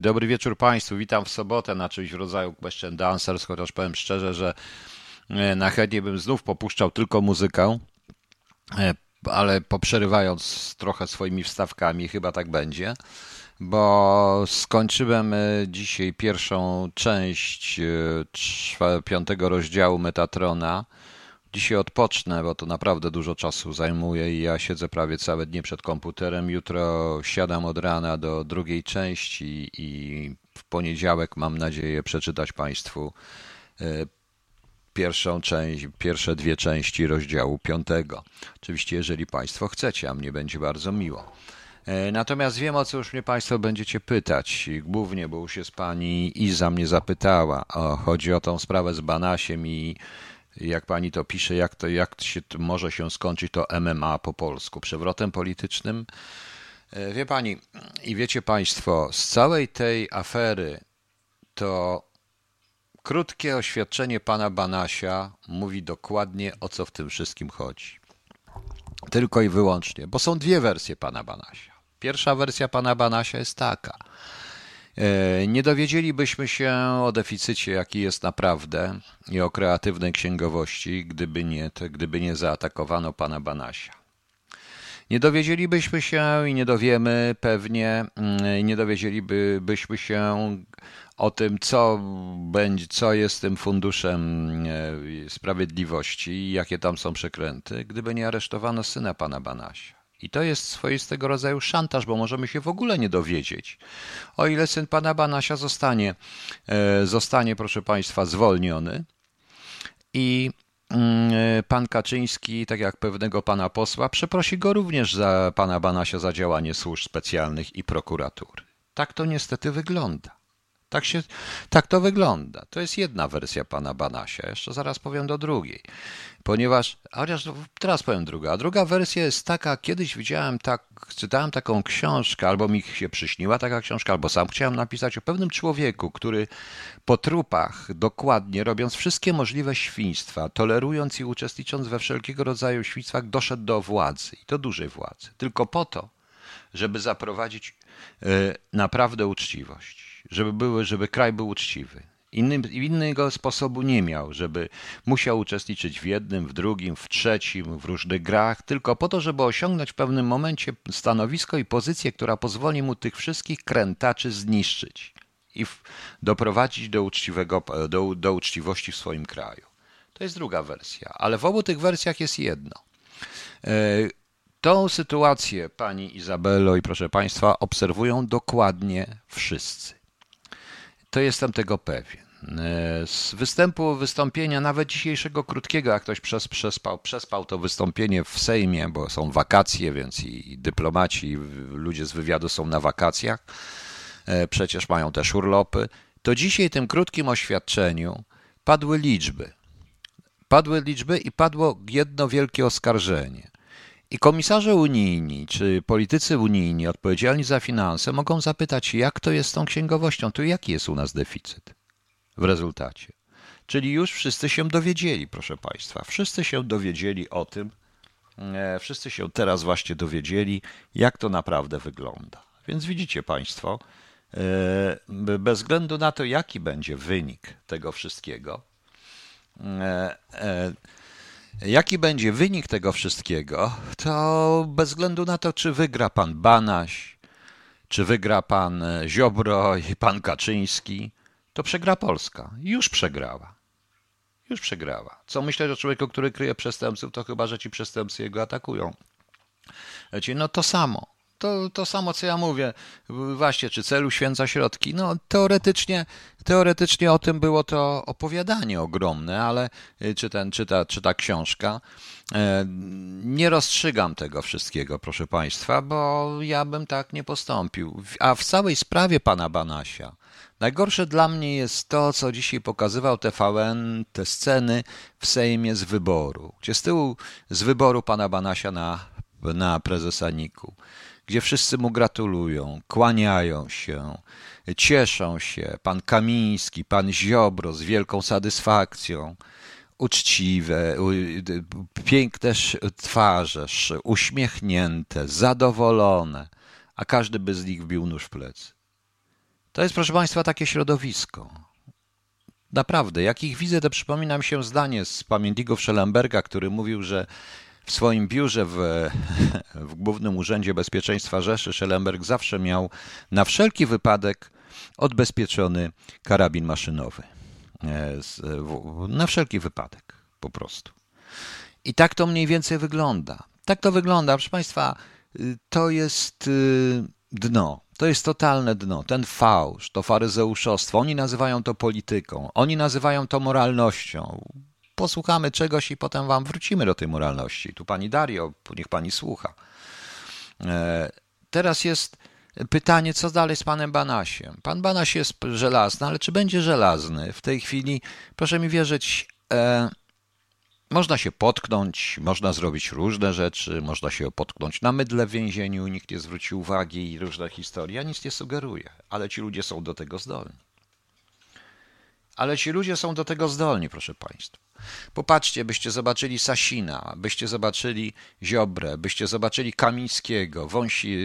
Dobry wieczór Państwu, witam w sobotę na czymś rodzaju Question Dancers, chociaż powiem szczerze, że e, na chętnie bym znów popuszczał tylko muzykę, e, ale poprzerywając trochę swoimi wstawkami, chyba tak będzie, bo skończyłem e, dzisiaj pierwszą część piątego rozdziału Metatrona, Dzisiaj odpocznę, bo to naprawdę dużo czasu zajmuje i ja siedzę prawie całe dnie przed komputerem. Jutro siadam od rana do drugiej części i w poniedziałek mam nadzieję przeczytać Państwu e, pierwszą część, pierwsze dwie części rozdziału piątego. Oczywiście, jeżeli Państwo chcecie, a mnie będzie bardzo miło. E, natomiast wiem, o co już mnie Państwo będziecie pytać. Głównie, bo już jest Pani Iza mnie zapytała. O, chodzi o tą sprawę z Banasiem i jak pani to pisze, jak to, jak się, może się skończyć to MMA po polsku, przewrotem politycznym. E, wie pani i wiecie państwo, z całej tej afery to krótkie oświadczenie pana Banasia mówi dokładnie o co w tym wszystkim chodzi. Tylko i wyłącznie, bo są dwie wersje pana Banasia. Pierwsza wersja pana Banasia jest taka – nie dowiedzielibyśmy się o deficycie, jaki jest naprawdę i o kreatywnej księgowości, gdyby nie, gdyby nie zaatakowano pana Banasia. Nie dowiedzielibyśmy się i nie dowiemy pewnie, mm, nie dowiedzielibyśmy się o tym, co będzie, co jest tym funduszem e, sprawiedliwości i jakie tam są przekręty, gdyby nie aresztowano syna pana Banasia. I to jest swoistego rodzaju szantaż, bo możemy się w ogóle nie dowiedzieć. O ile syn pana Banasia zostanie, e, zostanie proszę państwa, zwolniony i mm, e, pan Kaczyński, tak jak pewnego pana posła, przeprosi go również za pana Banasia za działanie służb specjalnych i prokuratury. Tak to niestety wygląda. Tak, się, tak to wygląda. To jest jedna wersja pana Banasia. Jeszcze zaraz powiem do drugiej. Ponieważ, chociaż teraz powiem druga. A druga wersja jest taka, kiedyś widziałem tak, czytałem taką książkę, albo mi się przyśniła taka książka, albo sam chciałem napisać o pewnym człowieku, który po trupach, dokładnie robiąc wszystkie możliwe świństwa, tolerując i uczestnicząc we wszelkiego rodzaju świństwach, doszedł do władzy. I to dużej władzy. Tylko po to, żeby zaprowadzić y, naprawdę uczciwość żeby, były, żeby kraj był uczciwy. Innym, innego sposobu nie miał, żeby musiał uczestniczyć w jednym, w drugim, w trzecim, w różnych grach, tylko po to, żeby osiągnąć w pewnym momencie stanowisko i pozycję, która pozwoli mu tych wszystkich krętaczy zniszczyć i w, doprowadzić do, uczciwego, do, do uczciwości w swoim kraju. To jest druga wersja, ale w obu tych wersjach jest jedno. E, tą sytuację pani Izabelo i proszę państwa obserwują dokładnie wszyscy to jestem tego pewien. E, z występu, wystąpienia, nawet dzisiejszego krótkiego, jak ktoś przes, przespał, przespał to wystąpienie w Sejmie, bo są wakacje, więc i dyplomaci, i ludzie z wywiadu są na wakacjach, e, przecież mają też urlopy, to dzisiaj tym krótkim oświadczeniu padły liczby. Padły liczby i padło jedno wielkie oskarżenie. I komisarze unijni czy politycy unijni odpowiedzialni za finanse mogą zapytać, jak to jest z tą księgowością, to jaki jest u nas deficyt w rezultacie. Czyli już wszyscy się dowiedzieli, proszę Państwa. Wszyscy się dowiedzieli o tym, e, wszyscy się teraz właśnie dowiedzieli, jak to naprawdę wygląda. Więc widzicie Państwo, e, bez względu na to, jaki będzie wynik tego wszystkiego, e, Jaki będzie wynik tego wszystkiego, to bez względu na to, czy wygra pan Banaś, czy wygra pan Ziobro i pan Kaczyński, to przegra Polska. Już przegrała. Już przegrała. Co myślę, że człowieku, który kryje przestępców, to chyba, że ci przestępcy jego atakują. Wiecie, no to samo to, to samo, co ja mówię. Właśnie, czy celu święca środki? No, teoretycznie, teoretycznie o tym było to opowiadanie ogromne, ale y, czy, ten, czy, ta, czy ta książka. E, nie rozstrzygam tego wszystkiego, proszę Państwa, bo ja bym tak nie postąpił. A w całej sprawie pana Banasia, najgorsze dla mnie jest to, co dzisiaj pokazywał TVN, te sceny w Sejmie z wyboru, gdzie z tyłu z wyboru pana Banasia na, na prezesa Niku gdzie wszyscy mu gratulują, kłaniają się, cieszą się. Pan Kamiński, pan Ziobro z wielką satysfakcją, uczciwe, piękne twarze, uśmiechnięte, zadowolone, a każdy by z nich wbił nóż w plecy. To jest, proszę Państwa, takie środowisko. Naprawdę, jak ich widzę, to przypomina mi się zdanie z pamiętników Schellenberga, który mówił, że w swoim biurze w, w Głównym Urzędzie Bezpieczeństwa Rzeszy Schellenberg zawsze miał na wszelki wypadek odbezpieczony karabin maszynowy. E, na wszelki wypadek, po prostu. I tak to mniej więcej wygląda. Tak to wygląda. Proszę Państwa, y, to jest y, dno. To jest totalne dno. Ten fałsz, to faryzeuszostwo, oni nazywają to polityką, oni nazywają to moralnością. Posłuchamy czegoś i potem wam wrócimy do tej moralności. Tu pani Dario, niech pani słucha. E, teraz jest pytanie, co dalej z panem Banasiem. Pan Banaś jest żelazny, ale czy będzie żelazny? W tej chwili, proszę mi wierzyć, e, można się potknąć, można zrobić różne rzeczy, można się potknąć na mydle w więzieniu, nikt nie zwróci uwagi i różne historie. Ja nic nie sugeruję, ale ci ludzie są do tego zdolni. Ale ci ludzie są do tego zdolni, proszę Państwa. Popatrzcie, byście zobaczyli Sasina, byście zobaczyli Ziobrę, byście zobaczyli Kamińskiego, Wąsi,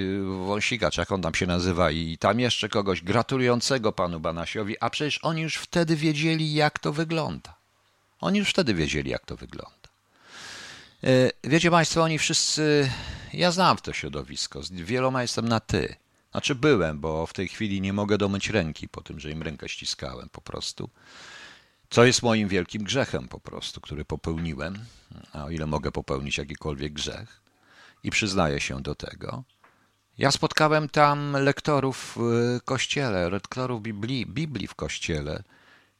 Wąsika, czy jak on tam się nazywa, i tam jeszcze kogoś gratulującego panu Banasiowi, a przecież oni już wtedy wiedzieli, jak to wygląda. Oni już wtedy wiedzieli, jak to wygląda. E, wiecie Państwo, oni wszyscy. Ja znam to środowisko. Z wieloma jestem na ty. Znaczy byłem, bo w tej chwili nie mogę domyć ręki po tym, że im rękę ściskałem po prostu. Co jest moim wielkim grzechem po prostu, który popełniłem, a o ile mogę popełnić jakikolwiek grzech i przyznaję się do tego. Ja spotkałem tam lektorów w kościele, lektorów Biblii, Biblii w kościele,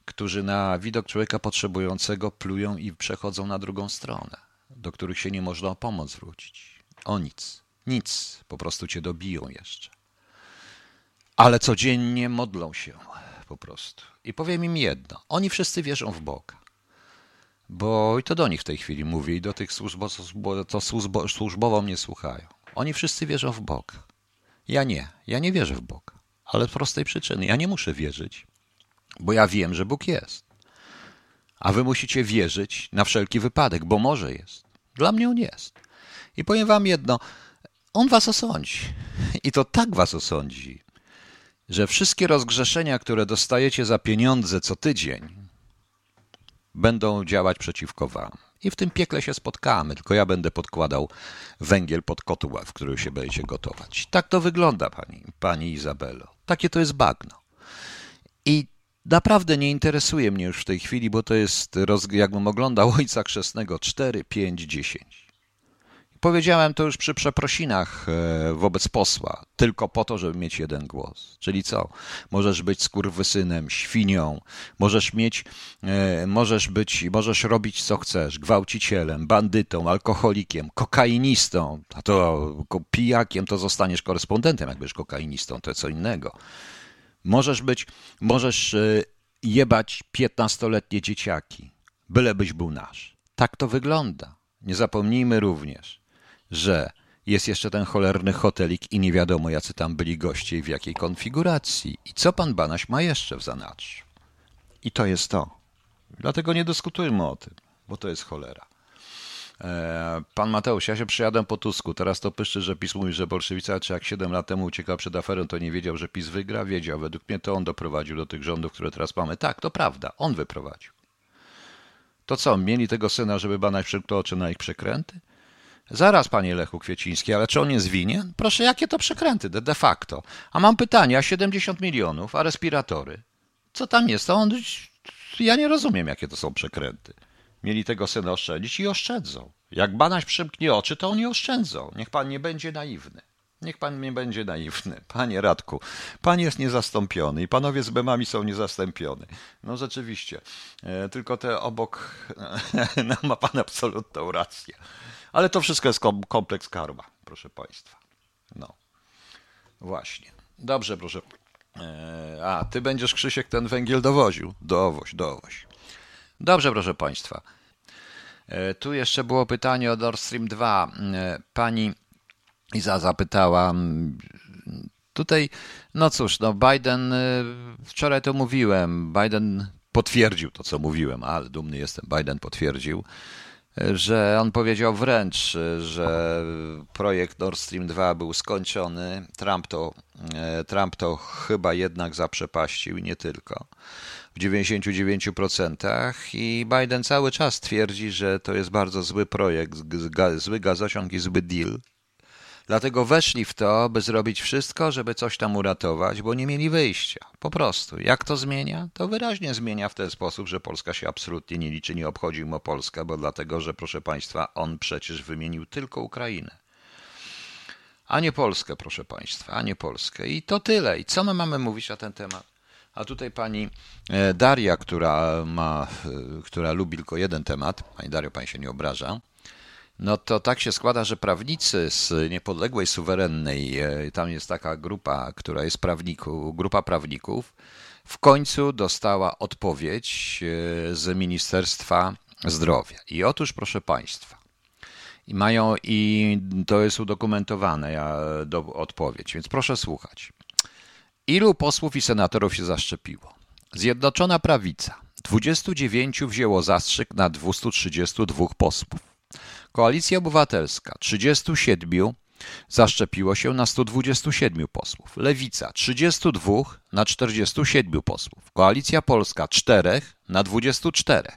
którzy na widok człowieka potrzebującego plują i przechodzą na drugą stronę, do których się nie można o pomoc zwrócić. O nic, nic, po prostu cię dobiją jeszcze. Ale codziennie modlą się po prostu. I powiem im jedno: oni wszyscy wierzą w Boga. Bo i to do nich w tej chwili mówię, i do tych służbo, to służbo, służbowo mnie słuchają. Oni wszyscy wierzą w Boga. Ja nie, ja nie wierzę w Boga. Ale z prostej przyczyny. Ja nie muszę wierzyć, bo ja wiem, że Bóg jest. A wy musicie wierzyć na wszelki wypadek, bo może jest. Dla mnie on jest. I powiem wam jedno, on was osądzi. I to tak was osądzi, że wszystkie rozgrzeszenia, które dostajecie za pieniądze co tydzień, będą działać przeciwko wam. I w tym piekle się spotkamy, tylko ja będę podkładał węgiel pod kotła, w którym się będziecie gotować. Tak to wygląda, pani, pani Izabelo. Takie to jest bagno. I naprawdę nie interesuje mnie już w tej chwili, bo to jest, jakbym oglądał Ojca Chrzestnego 4, 5, 10. Powiedziałem to już przy przeprosinach e, wobec posła, tylko po to, żeby mieć jeden głos. Czyli co? Możesz być skurwysynem, świnią, możesz mieć, e, możesz być, możesz robić co chcesz, gwałcicielem, bandytą, alkoholikiem, kokainistą, a to pijakiem to zostaniesz korespondentem, jak będziesz kokainistą, to co innego. Możesz być, możesz e, jebać piętnastoletnie dzieciaki, bylebyś był nasz. Tak to wygląda. Nie zapomnijmy również, że jest jeszcze ten cholerny hotelik i nie wiadomo, jacy tam byli goście i w jakiej konfiguracji. I co pan Banaś ma jeszcze w zanadrzu. I to jest to. Dlatego nie dyskutujmy o tym, bo to jest cholera. E, pan Mateusz, ja się przyjadę po Tusku. Teraz to pyszczy, że PiS mówi, że bolszewica, czy jak 7 lat temu uciekał przed aferą, to nie wiedział, że PiS wygra? Wiedział. Według mnie to on doprowadził do tych rządów, które teraz mamy. Tak, to prawda. On wyprowadził. To co, mieli tego syna, żeby banać przymknął oczy na ich przekręty? Zaraz, panie Lechu Kwieciński, ale czy on jest winien? Proszę, jakie to przekręty de, de facto? A mam pytanie, a 70 milionów, a respiratory? Co tam jest? To on... Ja nie rozumiem, jakie to są przekręty. Mieli tego syna oszczędzić i oszczędzą. Jak Banaś przymknie oczy, to oni oszczędzą. Niech pan nie będzie naiwny. Niech pan nie będzie naiwny. Panie Radku, pan jest niezastąpiony i panowie z Bemami są niezastąpiony. No rzeczywiście. E, tylko te obok no, ma pan absolutną rację. Ale to wszystko jest kompleks karma, proszę państwa. No. Właśnie. Dobrze, proszę. E, a, ty będziesz, Krzysiek, ten węgiel dowoził. Dowoź, dowoź. Dobrze, proszę państwa. E, tu jeszcze było pytanie o Nord Stream 2. E, pani Iza zapytała. Tutaj, no cóż, no Biden, wczoraj to mówiłem, Biden potwierdził to, co mówiłem, ale dumny jestem, Biden potwierdził, że on powiedział wręcz, że projekt Nord Stream 2 był skończony. Trump to, e, Trump to chyba jednak zaprzepaścił nie tylko. W 99% i Biden cały czas twierdzi, że to jest bardzo zły projekt, zły gazociąg i zły deal. Dlatego weszli w to, by zrobić wszystko, żeby coś tam uratować, bo nie mieli wyjścia. Po prostu. Jak to zmienia? To wyraźnie zmienia w ten sposób, że Polska się absolutnie nie liczy, nie obchodzi mu o Polskę, bo dlatego, że proszę Państwa, on przecież wymienił tylko Ukrainę. A nie Polskę, proszę Państwa, a nie Polskę. I to tyle. I co my mamy mówić na ten temat? A tutaj pani e, Daria, która ma, e, która lubi tylko jeden temat, pani Dario, pani się nie obraża, no to tak się składa, że prawnicy z niepodległej, suwerennej, e, tam jest taka grupa, która jest prawników, grupa prawników, w końcu dostała odpowiedź e, z Ministerstwa Zdrowia. I otóż, proszę Państwa, i mają, i to jest udokumentowane ja, do, odpowiedź, więc proszę słuchać. Ilu posłów i senatorów się zaszczepiło? Zjednoczona Prawica. 29 wzięło zastrzyk na 232 posłów. Koalicja Obywatelska 37 zaszczepiło się na 127 posłów. Lewica 32 na 47 posłów. Koalicja Polska 4 na 24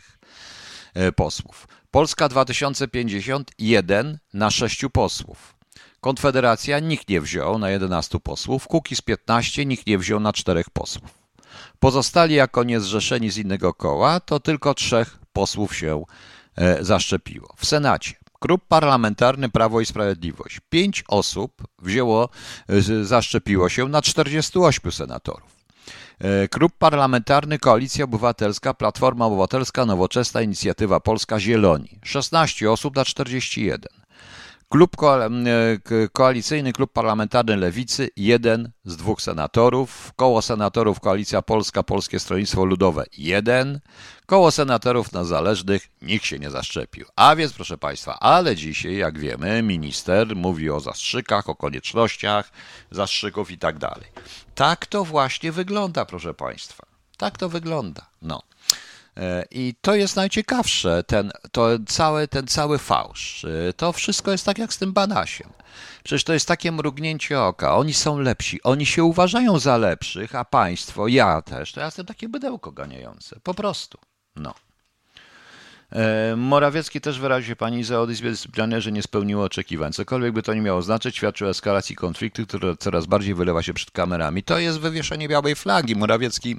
e, posłów. Polska 2050 1 na 6 posłów. Konfederacja nikt nie wziął na 11 posłów. Kukiz 15 nikt nie wziął na 4 posłów. Pozostali jako niezrzeszeni z innego koła to tylko trzech posłów się zaszczepiło. W Senacie Klub Parlamentarny Prawo i Sprawiedliwość. Pięć osób wzięło, zaszczepiło się na 48 senatorów. E, Klub Parlamentarny Koalicja Obywatelska, Platforma Obywatelska, Nowoczesna Inicjatywa Polska, Zieloni. 16 osób na 41. Klub Koalicyjny Klub Parlamentarny Lewicy, jeden z dwóch senatorów. Koło senatorów Koalicja Polska, Polskie Stronnictwo Ludowe, jeden. Koło senatorów niezależnych nikt się nie zaszczepił. A więc, proszę Państwa, ale dzisiaj, jak wiemy, minister mówi o zastrzykach, o koniecznościach zastrzyków i tak dalej. Tak to właśnie wygląda, proszę Państwa. Tak to wygląda. No. I to jest najciekawsze, ten, to cały, ten cały fałsz. E, to wszystko jest tak jak z tym Banasiem. Przecież to jest takie mrugnięcie oka. Oni są lepsi, oni się uważają za lepszych, a państwo, ja też, to ja jestem takie bydełko ganiające. Po prostu. No. E, Morawiecki też wyraził pani za Izbie Dyscyplinarnej, że nie spełniło oczekiwań. Cokolwiek by to nie miało znaczyć, świadczy o eskalacji konfliktu, który coraz bardziej wylewa się przed kamerami. To jest wywieszenie białej flagi. Morawiecki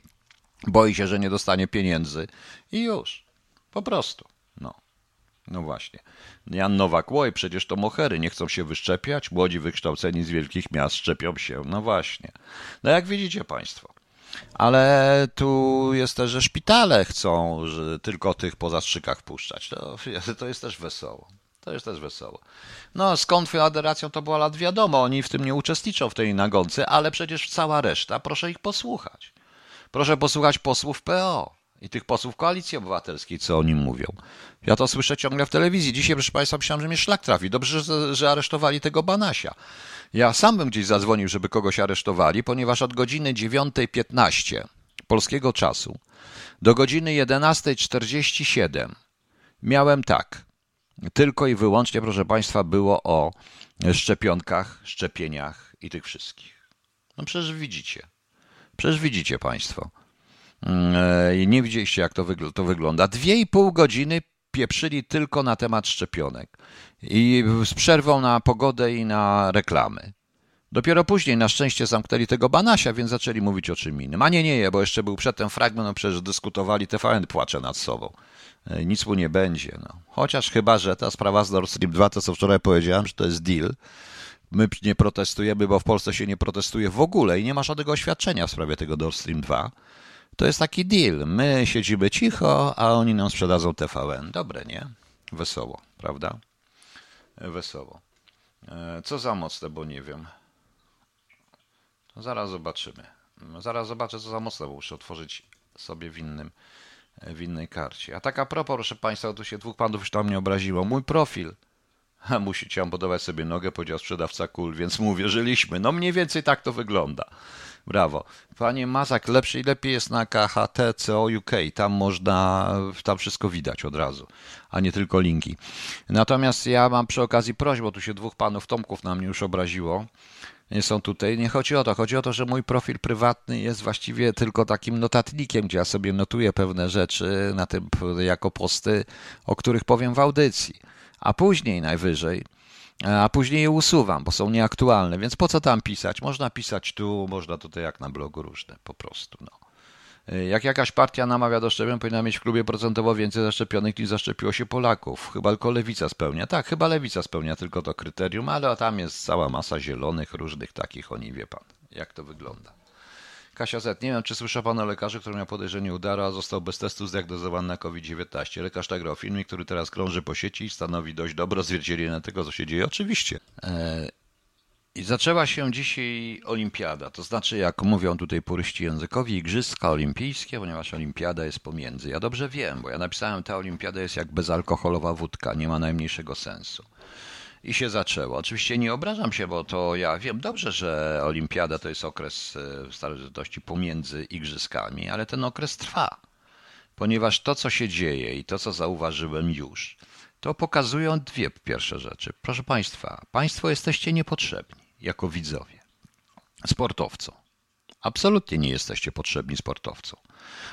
boi się, że nie dostanie pieniędzy i już. Po prostu. No. No właśnie. Jan Nowak, oj, przecież to mohery nie chcą się wyszczepiać, młodzi wykształceni z wielkich miast szczepią się. No właśnie. No jak widzicie Państwo. Ale tu jest też, że szpitale chcą że tylko tych po zastrzykach puszczać. To, to jest też wesoło. To jest też wesoło. No, z Konfederacją to była lat wiadomo, oni w tym nie uczestniczą w tej nagonce, ale przecież cała reszta, proszę ich posłuchać. Proszę posłuchać posłów PO i tych posłów Koalicji Obywatelskiej, co o nim mówią. Ja to słyszę ciągle w telewizji. Dzisiaj, proszę Państwa, myślałem, że mnie szlak trafi. Dobrze, że, że aresztowali tego Banasia. Ja sam bym gdzieś zadzwonił, żeby kogoś aresztowali, ponieważ od godziny 9.15 polskiego czasu do godziny 11.47 miałem tak. Tylko i wyłącznie, proszę Państwa, było o szczepionkach, szczepieniach i tych wszystkich. No przecież widzicie. Przecież widzicie Państwo. Mm, e, nie widzieliście, jak to, wygl to wygląda. Dwie i pół godziny pieprzyli tylko na temat szczepionek. I z przerwą na pogodę i na reklamy. Dopiero później na szczęście zamknęli tego Banasia, więc zaczęli mówić o czym innym. A nie, nie, bo jeszcze był przedtem fragment, no przecież dyskutowali, TVN płacze nad sobą. E, nic mu nie będzie. No. Chociaż chyba, że ta sprawa z Nord Stream 2, to co wczoraj powiedziałem, że to jest deal, My nie protestujemy, bo w Polsce się nie protestuje w ogóle i nie ma żadnego oświadczenia w sprawie tego Nord Stream 2. To jest taki deal. My siedzimy cicho, a oni nam sprzedadzą TVN. Dobre, nie? Wesoło, prawda? Wesoło. E, co za mocne, bo nie wiem. Zaraz zobaczymy. Zaraz zobaczę, co za mocne, bo muszę otworzyć sobie w innym w innej karcie. A tak a propos, proszę Państwa, tu się dwóch panów już tam nie obraziło. Mój profil a musicie amputować sobie nogę, powiedział sprzedawca kul, więc mu uwierzyliśmy. No mniej więcej tak to wygląda. Brawo. Panie Mazak, lepszy i lepiej jest na KHT CO UK. Tam można, tam wszystko widać od razu, a nie tylko linki. Natomiast ja mam przy okazji prośbę, tu się dwóch panów Tomków na mnie już obraziło. Nie są tutaj. Nie chodzi o to. Chodzi o to, że mój profil prywatny jest właściwie tylko takim notatnikiem, gdzie ja sobie notuję pewne rzeczy na tym jako posty, o których powiem w audycji. A później najwyżej a później je usuwam, bo są nieaktualne, więc po co tam pisać? Można pisać tu, można tutaj jak na blogu różne, po prostu. No. Jak jakaś partia namawia do szczepień, powinna mieć w klubie procentowo więcej zaszczepionych niż zaszczepiło się Polaków. Chyba tylko lewica spełnia. Tak, chyba lewica spełnia tylko to kryterium, ale tam jest cała masa zielonych, różnych takich, oni wie pan, jak to wygląda. Kasia Z. Nie wiem, czy słyszał pan o lekarzu, który miał podejrzenie udaru, a został bez testu zdiagnozowany na COVID-19. Lekarz nagrał filmie, który teraz krąży po sieci i stanowi dość dobre odzwierciedlenie tego, co się dzieje. Oczywiście. E, I zaczęła się dzisiaj olimpiada, to znaczy, jak mówią tutaj puryści językowi, igrzyska olimpijskie, ponieważ olimpiada jest pomiędzy. Ja dobrze wiem, bo ja napisałem, ta olimpiada jest jak bezalkoholowa wódka, nie ma najmniejszego sensu i się zaczęło. Oczywiście nie obrażam się, bo to ja wiem dobrze, że olimpiada to jest okres e, starożytności pomiędzy igrzyskami, ale ten okres trwa. Ponieważ to, co się dzieje i to, co zauważyłem już, to pokazują dwie pierwsze rzeczy. Proszę Państwa, Państwo jesteście niepotrzebni jako widzowie, sportowcom. Absolutnie nie jesteście potrzebni sportowcom.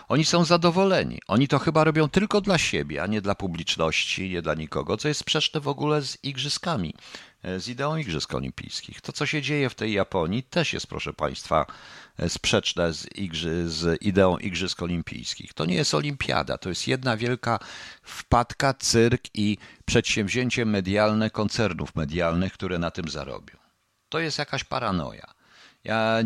Oni są zadowoleni. Oni to chyba robią tylko dla siebie, a nie dla publiczności, nie dla nikogo, co jest sprzeczne w ogóle z igrzyskami, e, z ideą Igrzysk Olimpijskich. To, co się dzieje w tej Japonii, też jest, proszę Państwa, e, sprzeczne z, igrzy, z ideą Igrzysk Olimpijskich. To nie jest olimpiada, to jest jedna wielka wpadka, cyrk i przedsięwzięcie medialne koncernów medialnych, które na tym zarobią. To jest jakaś paranoja. Ja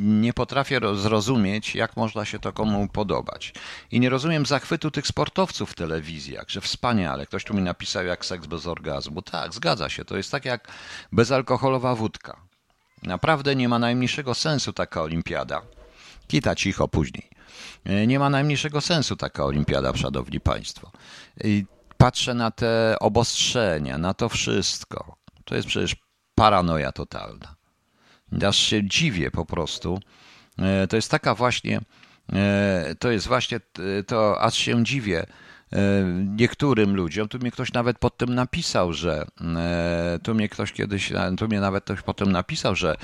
nie potrafię zrozumieć, jak można się to komu podobać. I nie rozumiem zachwytu tych sportowców w telewizjach, że wspaniale. Ktoś tu mi napisał jak seks bez orgazmu. Tak, zgadza się. To jest tak jak bezalkoholowa wódka. Naprawdę nie ma najmniejszego sensu taka olimpiada. Kita cicho później. E, nie ma najmniejszego sensu taka olimpiada, szanowni państwo. I patrzę na te obostrzenia, na to wszystko. To jest przecież paranoja totalna aż się dziwię po prostu. E, to jest taka właśnie, e, to jest właśnie to, aż się dziwię e, niektórym ludziom. Tu mnie ktoś nawet pod tym napisał, że tu mnie ktoś kiedyś, tu mnie nawet ktoś potem napisał, że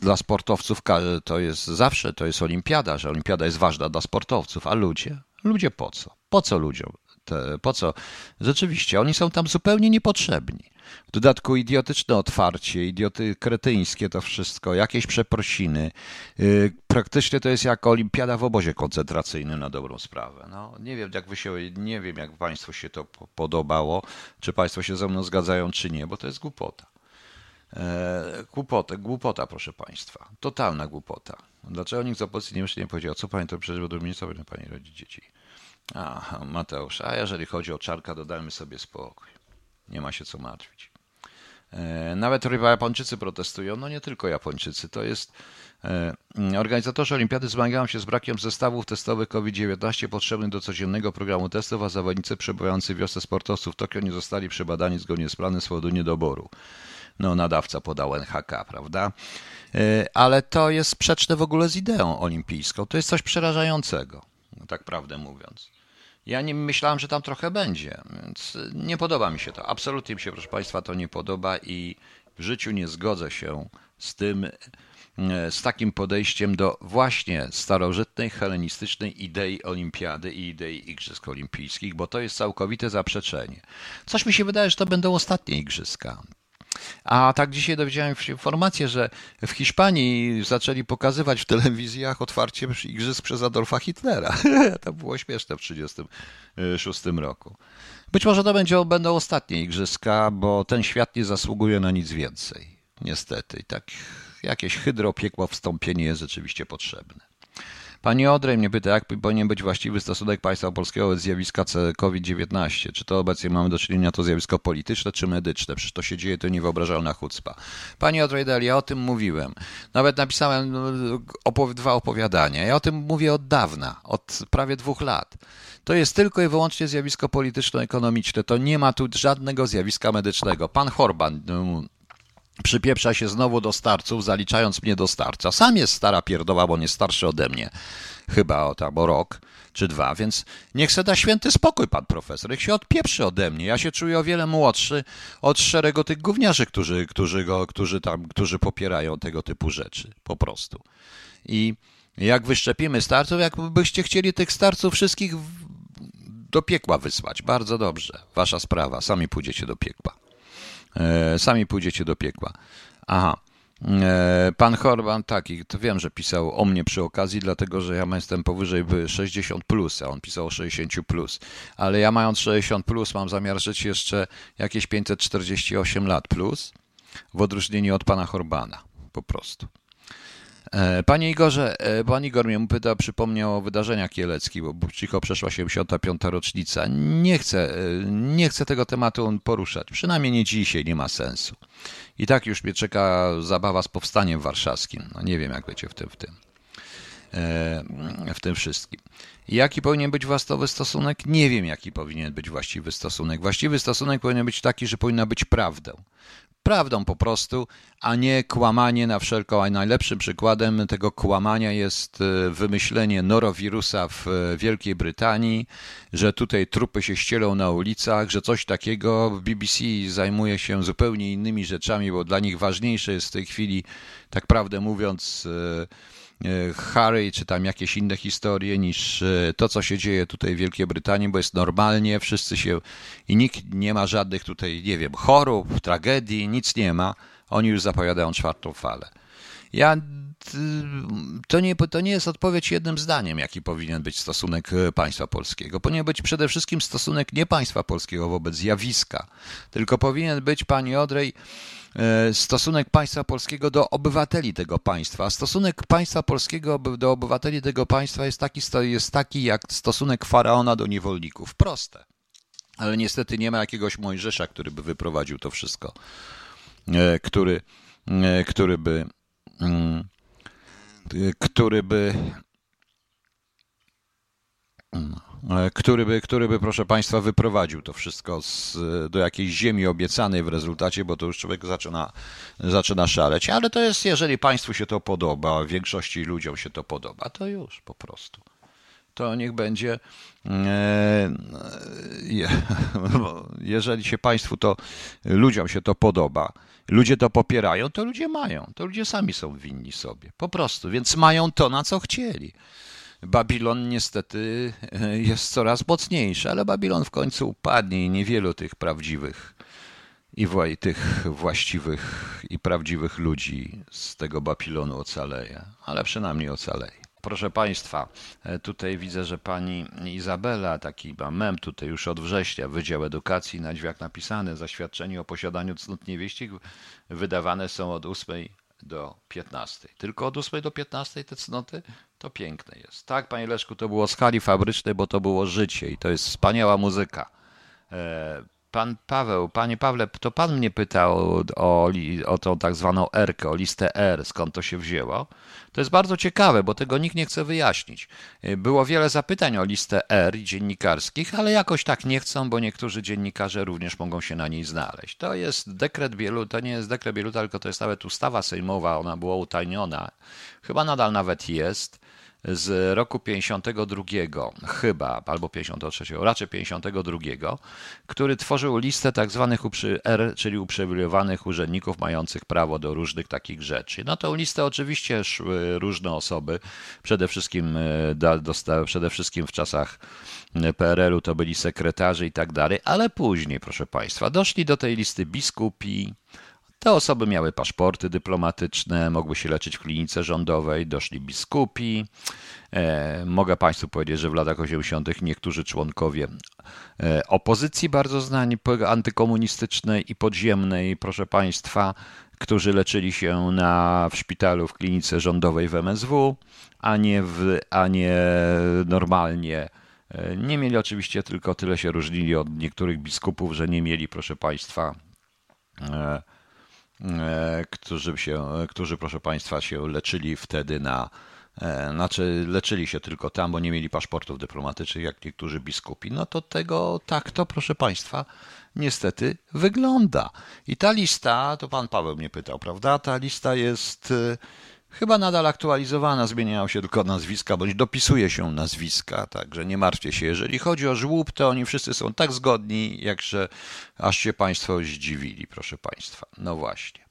dla sportowców to jest zawsze, to jest olimpiada, że olimpiada jest ważna dla sportowców, a ludzie? Ludzie po co? Po co ludziom? Te, po co? Rzeczywiście, oni są tam zupełnie niepotrzebni. W dodatku idiotyczne otwarcie, idioty kretyńskie to wszystko, jakieś przeprosiny. Yy, praktycznie to jest jak olimpiada w obozie koncentracyjnym na dobrą sprawę. No, nie wiem, jak wy się, nie wiem, jak państwu się to podobało, czy państwo się ze mną zgadzają, czy nie, bo to jest głupota. E, głupota, głupota, proszę państwa. Totalna głupota. Dlaczego nikt z opozycji nie nie powiedział, co pani to przecież do ministra powinna pani rodzić dzieci? Aha, Mateusz, a jeżeli chodzi o czarka, dodajmy sobie spokój. Nie ma się co martwić. E, nawet chyba Japończycy protestują, no nie tylko Japończycy. To jest. E, organizatorzy olimpiady zmagają się z brakiem zestawów testowych COVID-19 potrzebnych do codziennego programu testów, a zawodnicy przebywający w wiosce sportowców w Tokio nie zostali przebadani zgodnie z planem z powodu niedoboru. No, nadawca podał NHK, prawda? E, ale to jest sprzeczne w ogóle z ideą olimpijską. To jest coś przerażającego, tak prawdę mówiąc. Ja nie myślałem, że tam trochę będzie, więc nie podoba mi się to. Absolutnie mi się, proszę Państwa, to nie podoba i w życiu nie zgodzę się z tym, e, z takim podejściem do właśnie starożytnej, helenistycznej idei olimpiady i idei Igrzysk Olimpijskich, bo to jest całkowite zaprzeczenie. Coś mi się wydaje, że to będą ostatnie Igrzyska. A tak dzisiaj dowiedziałem się informację, że w Hiszpanii zaczęli pokazywać w telewizjach otwarcie igrzysk przez Adolfa Hitlera. to było śmieszne w 1936 roku. Być może to będzie, będą ostatnie igrzyska, bo ten świat nie zasługuje na nic więcej. Niestety. Tak jakieś hydropiekło wstąpienie jest rzeczywiście potrzebne. Pani Odrej mnie pyta, jak powinien być właściwy stosunek państwa polskiego wobec zjawiska COVID-19? Czy to obecnie mamy do czynienia to zjawisko polityczne czy medyczne? Przecież to się dzieje, to niewyobrażalna chucpa. Pani Odrejdel, ja o tym mówiłem. Nawet napisałem no, opow dwa opowiadania. Ja o tym mówię od dawna, od prawie dwóch lat. To jest tylko i wyłącznie zjawisko polityczno-ekonomiczne. To nie ma tu żadnego zjawiska medycznego. Pan Horban przypieprza się znowu do starców, zaliczając mnie do starca. Sam jest stara pierdoła, bo nie starszy ode mnie. Chyba o tam o rok czy dwa, więc niech se da święty spokój pan profesor, niech się odpieprzy ode mnie. Ja się czuję o wiele młodszy od szeregu tych gówniarzy, którzy, którzy, go, którzy tam, którzy popierają tego typu rzeczy, po prostu. I jak wyszczepimy starców, jakbyście chcieli tych starców wszystkich do piekła wysłać, bardzo dobrze, wasza sprawa, sami pójdziecie do piekła. E, sami pójdziecie do piekła. Aha. E, pan Horban, taki, to wiem, że pisał o mnie przy okazji, dlatego że ja jestem powyżej 60, plus, a on pisał o 60, plus. ale ja mając 60, plus, mam zamiar żyć jeszcze jakieś 548 lat plus, w odróżnieniu od pana Horbana, po prostu. E, panie Igorze, e, pan Igor mnie pyta, przypomniał o wydarzeniach kieleckich, bo cicho przeszła 75. rocznica. Nie chcę, e, nie chcę tego tematu poruszać, przynajmniej nie dzisiaj, nie ma sensu. I tak już mnie czeka zabawa z powstaniem warszawskim. No nie wiem, jak wiecie w tym, w tym, w tym wszystkim. Jaki powinien być właściwy stosunek? Nie wiem, jaki powinien być właściwy stosunek. Właściwy stosunek powinien być taki, że powinna być prawdą prawdą po prostu, a nie kłamanie na wszelką. A najlepszym przykładem tego kłamania jest e, wymyślenie norowirusa w e, Wielkiej Brytanii, że tutaj trupy się ścielą na ulicach, że coś takiego. BBC zajmuje się zupełnie innymi rzeczami, bo dla nich ważniejsze jest w tej chwili, tak prawdę mówiąc, e, E, Harry, czy tam jakieś inne historie niż e, to, co się dzieje tutaj w Wielkiej Brytanii, bo jest normalnie, wszyscy się i nikt nie ma żadnych tutaj, nie wiem, chorób, tragedii, nic nie ma. Oni już zapowiadają czwartą falę. Ja, to, nie, to nie jest odpowiedź jednym zdaniem, jaki powinien być stosunek e, państwa polskiego. Powinien być przede wszystkim stosunek nie państwa polskiego wobec zjawiska, tylko powinien być, pani Odrej, E, stosunek państwa polskiego do obywateli tego państwa. Stosunek państwa polskiego do obywateli tego państwa jest taki, jest taki jak stosunek faraona do niewolników. Proste. Ale niestety nie ma jakiegoś Mojżesza, który by wyprowadził to wszystko, e, który, e, który by mm, który by E, który by, który by, proszę Państwa, wyprowadził to wszystko z, do jakiejś ziemi obiecanej w rezultacie, bo to już człowiek zaczyna, zaczyna szaleć. Ale to jest, jeżeli Państwu się to podoba, większości ludziom się to podoba, to już po prostu. To niech będzie. E, jeżeli się Państwu to, ludziom się to podoba, ludzie to popierają, to ludzie mają. To ludzie sami są winni sobie. Po prostu. Więc mają to, na co chcieli. Babilon niestety e, jest coraz mocniejszy, ale Babilon w końcu upadnie i niewielu tych prawdziwych i tych właściwych i prawdziwych ludzi z tego Babilonu ocaleje, ale przynajmniej ocaleje. Proszę Państwa, e, tutaj widzę, że pani Izabela, taki ma mem tutaj już od września, Wydział Edukacji, na drzwiach napisane, zaświadczenie o posiadaniu cnót niewieścich wydawane są od 8 do 15. Tylko od 8 do 15 te cnoty to piękne jest. Tak, panie Leszku, to było skali fabrycznej, bo to było życie i to jest wspaniała muzyka. Pan Paweł, panie Pawle, to pan mnie pytał o, o, tą tak zwaną R, o listę R, skąd to się wzięło. To jest bardzo ciekawe, bo tego nikt nie chce wyjaśnić. E, było wiele zapytań o listę R dziennikarskich, ale jakoś tak nie chcą, bo niektórzy dziennikarze również mogą się na niej znaleźć. To jest dekret Bieluta, to nie jest dekret Bieluta, tylko to jest nawet ustawa sejmowa, ona była utajniona. Chyba nadal nawet jest z roku 52, chyba, albo 53, raczej 52, który tworzył listę tak zwanych R, czyli uprzywilejowanych urzędników mających prawo do różnych takich rzeczy. Na tą listę oczywiście szły różne osoby, przede wszystkim, e, przede wszystkim w czasach e, PRL-u to byli sekretarze i tak dalej, ale później, proszę Państwa, doszli do tej listy biskupi, te osoby miały paszporty dyplomatyczne, mogły się leczyć w klinice rządowej, doszli biskupi. E, mogę Państwu powiedzieć, że w latach 80. niektórzy członkowie e, opozycji bardzo znani, antykomunistycznej i podziemnej, proszę Państwa, którzy leczyli się na, w szpitalu, w klinice rządowej w MSW, a nie, w, a nie normalnie. E, nie mieli oczywiście tylko tyle się różnili od niektórych biskupów, że nie mieli, proszę Państwa, którzy, się, którzy, proszę Państwa, się leczyli wtedy na e, znaczy leczyli się tylko tam, bo nie mieli paszportów dyplomatycznych, jak niektórzy biskupi, no to tego tak to, proszę Państwa, niestety wygląda. I ta lista, to Pan Paweł mnie pytał, prawda? Ta lista jest e, chyba nadal aktualizowana, zmieniają się tylko nazwiska, bądź dopisuje się nazwiska, także nie martwcie się. Jeżeli chodzi o żłób, to oni wszyscy są tak zgodni, jakże aż się Państwo zdziwili, proszę Państwa. No właśnie.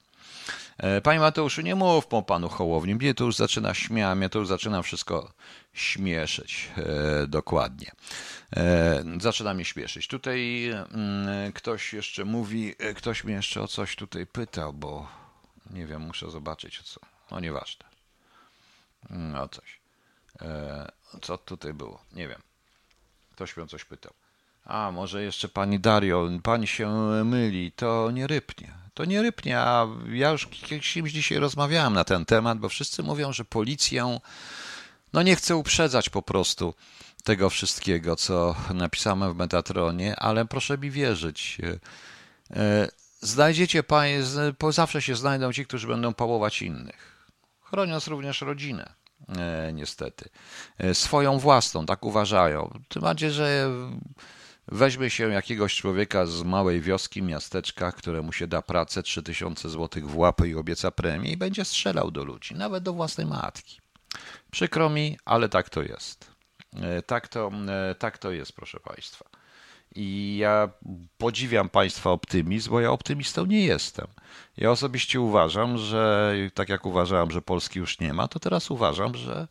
E, panie Mateuszu, nie mów po panu Hołowni. Mnie to już zaczyna śmiać, mnie to już zaczyna wszystko śmieszyć. E, dokładnie. E, zaczyna mnie śmieszyć. Tutaj mm, ktoś jeszcze mówi, e, ktoś mnie jeszcze o coś tutaj pytał, bo nie wiem, muszę zobaczyć o co. No nieważne. No coś. E, co tutaj było? Nie wiem. Ktoś mnie coś pytał. A, może jeszcze pani Dario, pani się myli, to nie rypnie. To nie rypnie, a ja już kimś dzisiaj rozmawiałem na ten temat, bo wszyscy mówią, że policję, no nie chcę uprzedzać po prostu tego wszystkiego, co napisałem w Metatronie, ale proszę mi wierzyć. E, znajdziecie panie, zawsze się znajdą ci, którzy będą pałować innych, chroniąc również rodzinę. E, niestety. E, swoją własną, tak uważają. Tym bardziej, że Weźmy się jakiegoś człowieka z małej wioski, miasteczka, któremu się da pracę 3000 zł w łapę i obieca premię i będzie strzelał do ludzi, nawet do własnej matki. Przykro mi, ale tak to jest. E, tak to, tak to jest, proszę Państwa. I ja podziwiam Państwa optymizm, bo ja optymistą nie jestem. Ja osobiście uważam, że tak jak uważałem, że Polski już nie ma, to teraz uważam, że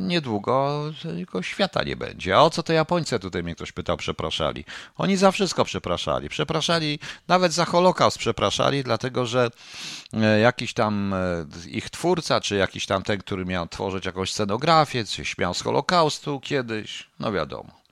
niedługo tylko świata nie będzie. A o co te Japońcy, tutaj mnie ktoś pytał, przepraszali? Oni za wszystko przepraszali. Przepraszali, nawet za Holokaust przepraszali, dlatego że e, jakiś tam e, ich twórca, czy jakiś tam ten, który miał tworzyć jakąś scenografię, czy śmiał z Holokaustu kiedyś, no wiadomo.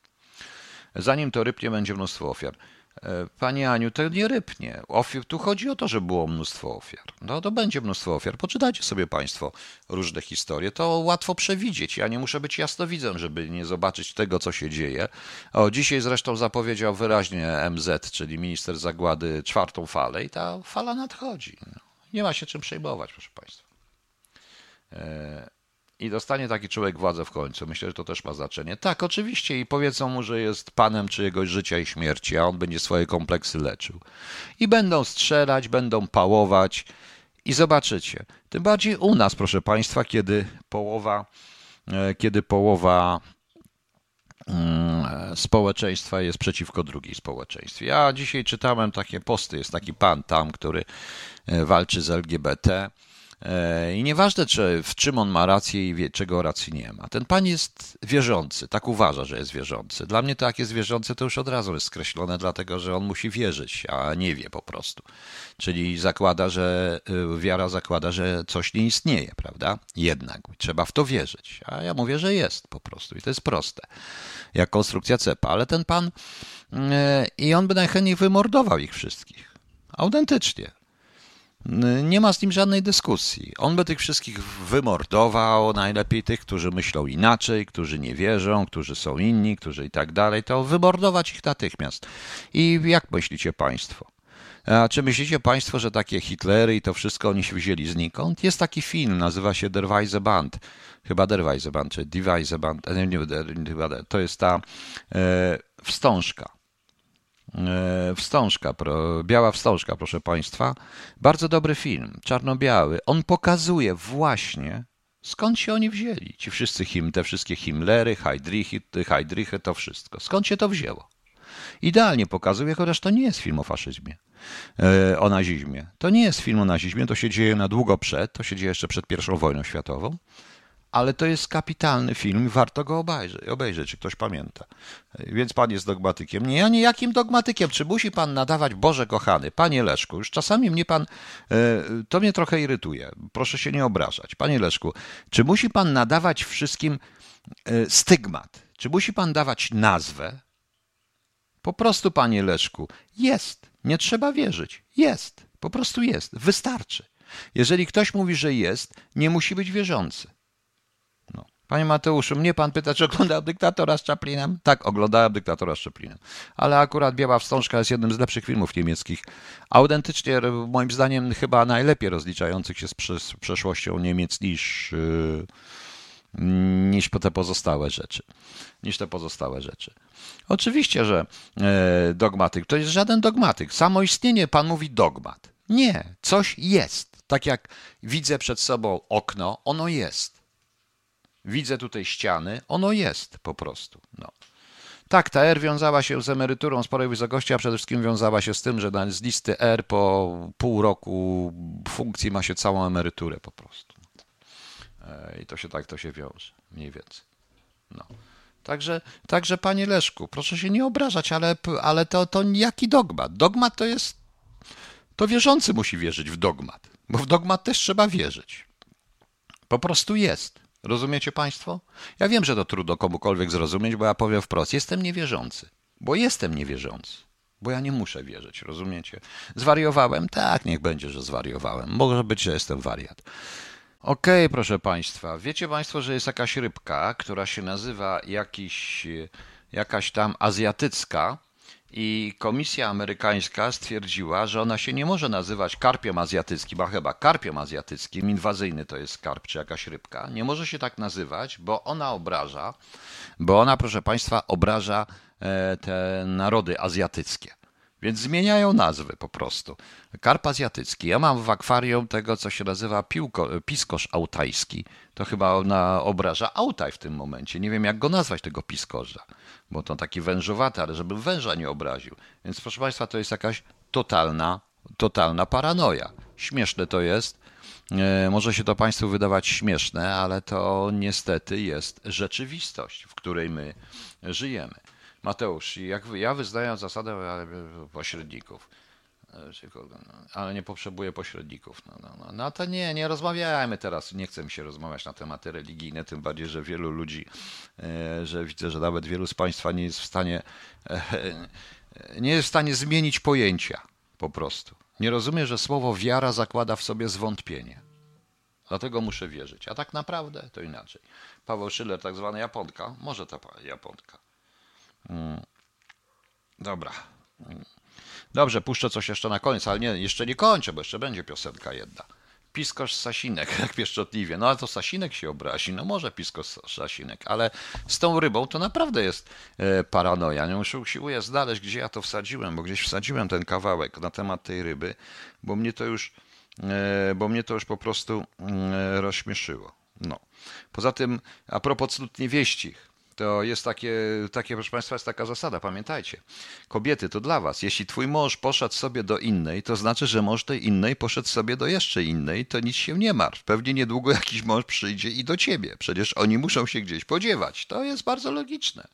Zanim to rypnie, będzie mnóstwo ofiar. E, Pani Aniu, to nie rypnie. Ofiar, tu chodzi o to, że było mnóstwo ofiar. No to będzie mnóstwo ofiar. Poczytajcie sobie Państwo różne historie. To łatwo przewidzieć. Ja nie muszę być jasnowidzem, żeby nie zobaczyć tego, co się dzieje. O, dzisiaj zresztą zapowiedział wyraźnie MZ, czyli minister zagłady, czwartą falę i ta fala nadchodzi. No, nie ma się czym przejmować, proszę Państwa. E, i dostanie taki człowiek władzę w końcu. Myślę, że to też ma znaczenie. Tak, oczywiście, i powiedzą mu, że jest panem czyjegoś życia i śmierci, a on będzie swoje kompleksy leczył. I będą strzelać, będą pałować i zobaczycie. Tym bardziej u nas, proszę Państwa, kiedy połowa, e, kiedy połowa mm, społeczeństwa jest przeciwko drugiej społeczeństwie. Ja dzisiaj czytałem takie posty, jest taki pan tam, który e, walczy z LGBT E, I nieważne, czy, w czym on ma rację i wie, czego racji nie ma. Ten pan jest wierzący, tak uważa, że jest wierzący. Dla mnie to, jak jest wierzący, to już od razu jest skreślone, dlatego że on musi wierzyć, a nie wie po prostu. Czyli zakłada, że y, wiara zakłada, że coś nie istnieje, prawda? Jednak trzeba w to wierzyć. A ja mówię, że jest po prostu i to jest proste. Jak konstrukcja cepa. Ale ten pan y, i on by najchętniej wymordował ich wszystkich. Autentycznie. Nie ma z nim żadnej dyskusji. On by tych wszystkich wymordował, najlepiej tych, którzy myślą inaczej, którzy nie wierzą, którzy są inni, którzy i tak dalej, to wymordować ich natychmiast. I jak myślicie Państwo? A czy myślicie Państwo, że takie Hitlery i to wszystko oni się wzięli znikąd? Jest taki film, nazywa się Der Weise Band. Chyba Der Weise Band, czy Die Weise Band. Nie, nie, to jest ta e, wstążka E, wstążka, Biała Wstążka, proszę Państwa. Bardzo dobry film, czarno-biały. On pokazuje właśnie, skąd się oni wzięli. Ci wszyscy him, te wszystkie Himmlery, Heydrichy, Heydrichy, to wszystko. Skąd się to wzięło? Idealnie pokazuje, chociaż to nie jest film o faszyzmie, e, o nazizmie. To nie jest film o nazizmie, to się dzieje na długo przed, to się dzieje jeszcze przed I wojną światową ale to jest kapitalny film, warto go obejrzeć, obejrzeć, czy ktoś pamięta. Więc pan jest dogmatykiem. Nie, ja nie jakim dogmatykiem? Czy musi pan nadawać Boże kochany? Panie Leszku, już czasami mnie pan, e, to mnie trochę irytuje. Proszę się nie obrażać. Panie Leszku, czy musi pan nadawać wszystkim e, stygmat? Czy musi pan dawać nazwę? Po prostu, panie Leszku, jest. Nie trzeba wierzyć. Jest. Po prostu jest. Wystarczy. Jeżeli ktoś mówi, że jest, nie musi być wierzący. Panie Mateuszu, mnie pan pyta, czy oglądał dyktatora z Chaplinem? Tak, oglądałem dyktatora z Chaplinem. Ale akurat Biała Wstążka jest jednym z lepszych filmów niemieckich. Autentycznie, moim zdaniem, chyba najlepiej rozliczających się z, przeszłością Niemiec niż, yy, niż te pozostałe rzeczy. Niż te pozostałe rzeczy. Oczywiście, że e, dogmatyk to jest żaden dogmatyk. Samo istnienie, pan mówi dogmat. Nie, coś jest. Tak jak widzę przed sobą okno, ono jest. Widzę tutaj ściany, ono jest po prostu. No. Tak, ta R wiązała się z emeryturą sporej wysokości, a przede wszystkim wiązała się z tym, że z listy R po pół roku funkcji ma się całą emeryturę po prostu. E, I to się tak to się wiąże, mniej więcej. No. Także, także panie Leszku, proszę się nie obrażać, ale, ale to, to jaki dogmat? Dogmat to jest. To wierzący musi wierzyć w dogmat, bo w dogmat też trzeba wierzyć. Po prostu jest. Rozumiecie Państwo? Ja wiem, że to trudno komukolwiek zrozumieć, bo ja powiem wprost: jestem niewierzący, bo jestem niewierzący, bo ja nie muszę wierzyć, rozumiecie? Zwariowałem? Tak, niech będzie, że zwariowałem. Może być, że jestem wariat. Okej, okay, proszę Państwa. Wiecie Państwo, że jest jakaś rybka, która się nazywa jakiś, jakaś tam azjatycka i komisja amerykańska stwierdziła, że ona się nie może nazywać karpiem azjatyckim, a chyba karpiem azjatyckim, inwazyjny to jest karp czy jakaś rybka. Nie może się tak nazywać, bo ona obraża, bo ona, proszę Państwa, obraża e, te narody azjatyckie. Więc zmieniają nazwy po prostu. Karp azjatycki. Ja mam w akwarium tego, co się nazywa piłko, piskosz autajski. To chyba ona obraża autaj w tym momencie. Nie wiem, jak go nazwać, tego piskorza, bo to taki wężowaty, ale żeby węża nie obraził. Więc proszę Państwa, to jest jakaś totalna, totalna paranoja. Śmieszne to jest. E, może się to Państwu wydawać śmieszne, ale to niestety jest rzeczywistość, w której my żyjemy. Mateusz, jak ja wyznaję zasadę pośredników, e, ale nie potrzebuję pośredników. No, no, no. no to nie, nie rozmawiajmy teraz. Nie chcę mi się rozmawiać na tematy religijne, tym bardziej, że wielu ludzi, e, że widzę, że nawet wielu z Państwa nie jest w stanie, e, nie jest w stanie zmienić pojęcia po prostu. Nie rozumie, że słowo wiara zakłada w sobie zwątpienie. Dlatego muszę wierzyć. A tak naprawdę to inaczej. Paweł Schiller, tak zwana Japonka, może ta Japonka. Mm. Dobra. Dobrze, puszczę coś jeszcze na koniec, ale nie, jeszcze nie kończę, bo jeszcze będzie piosenka jedna. Piskosz Sasinek, jak pieszczotliwie. No ale to Sasinek się obrazi. No może Piskosz Sasinek, ale z tą rybą to naprawdę jest e, paranoja. Nie muszę usiłuję znaleźć, gdzie ja to wsadziłem, bo gdzieś wsadziłem ten kawałek na temat tej ryby, bo mnie to już, e, bo mnie to już po prostu e, rozśmieszyło. No. Poza tym, a propos cnót niewieścich, to jest takie, takie, proszę Państwa, jest taka zasada, pamiętajcie. Kobiety, to dla Was. Jeśli Twój mąż poszedł sobie do innej, to znaczy, że mąż tej innej poszedł sobie do jeszcze innej, to nic się nie martw. Pewnie niedługo jakiś mąż przyjdzie i do Ciebie. Przecież oni muszą się gdzieś podziewać. To jest bardzo logiczne.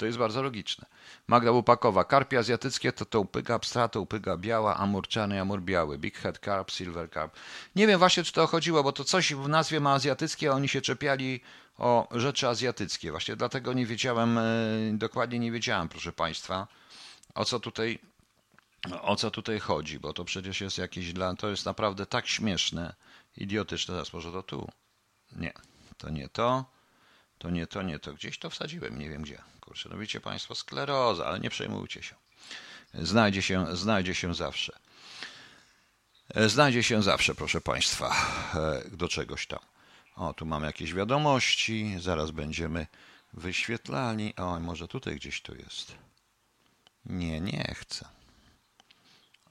To jest bardzo logiczne. Magda Łupakowa. Karpie azjatyckie to to upyga pstra, to upyga biała, amur czarny, amur biały. Big head carp, silver carp. Nie wiem właśnie, czy to chodziło, bo to coś w nazwie ma azjatyckie, a oni się czepiali o rzeczy azjatyckie. Właśnie dlatego nie wiedziałem, e, dokładnie nie wiedziałem, proszę Państwa, o co tutaj, o co tutaj chodzi, bo to przecież jest jakieś dla, to jest naprawdę tak śmieszne, idiotyczne. Teraz może to tu. Nie, to nie to, to nie to, nie to. Gdzieś to wsadziłem, nie wiem gdzie. Kurczę, no wiecie Państwo, skleroza, ale nie przejmujcie się. Znajdzie się, znajdzie się zawsze. E, znajdzie się zawsze, proszę Państwa, e, do czegoś tam. O, tu mamy jakieś wiadomości, zaraz będziemy wyświetlali. O, może tutaj gdzieś to jest. Nie, nie chcę.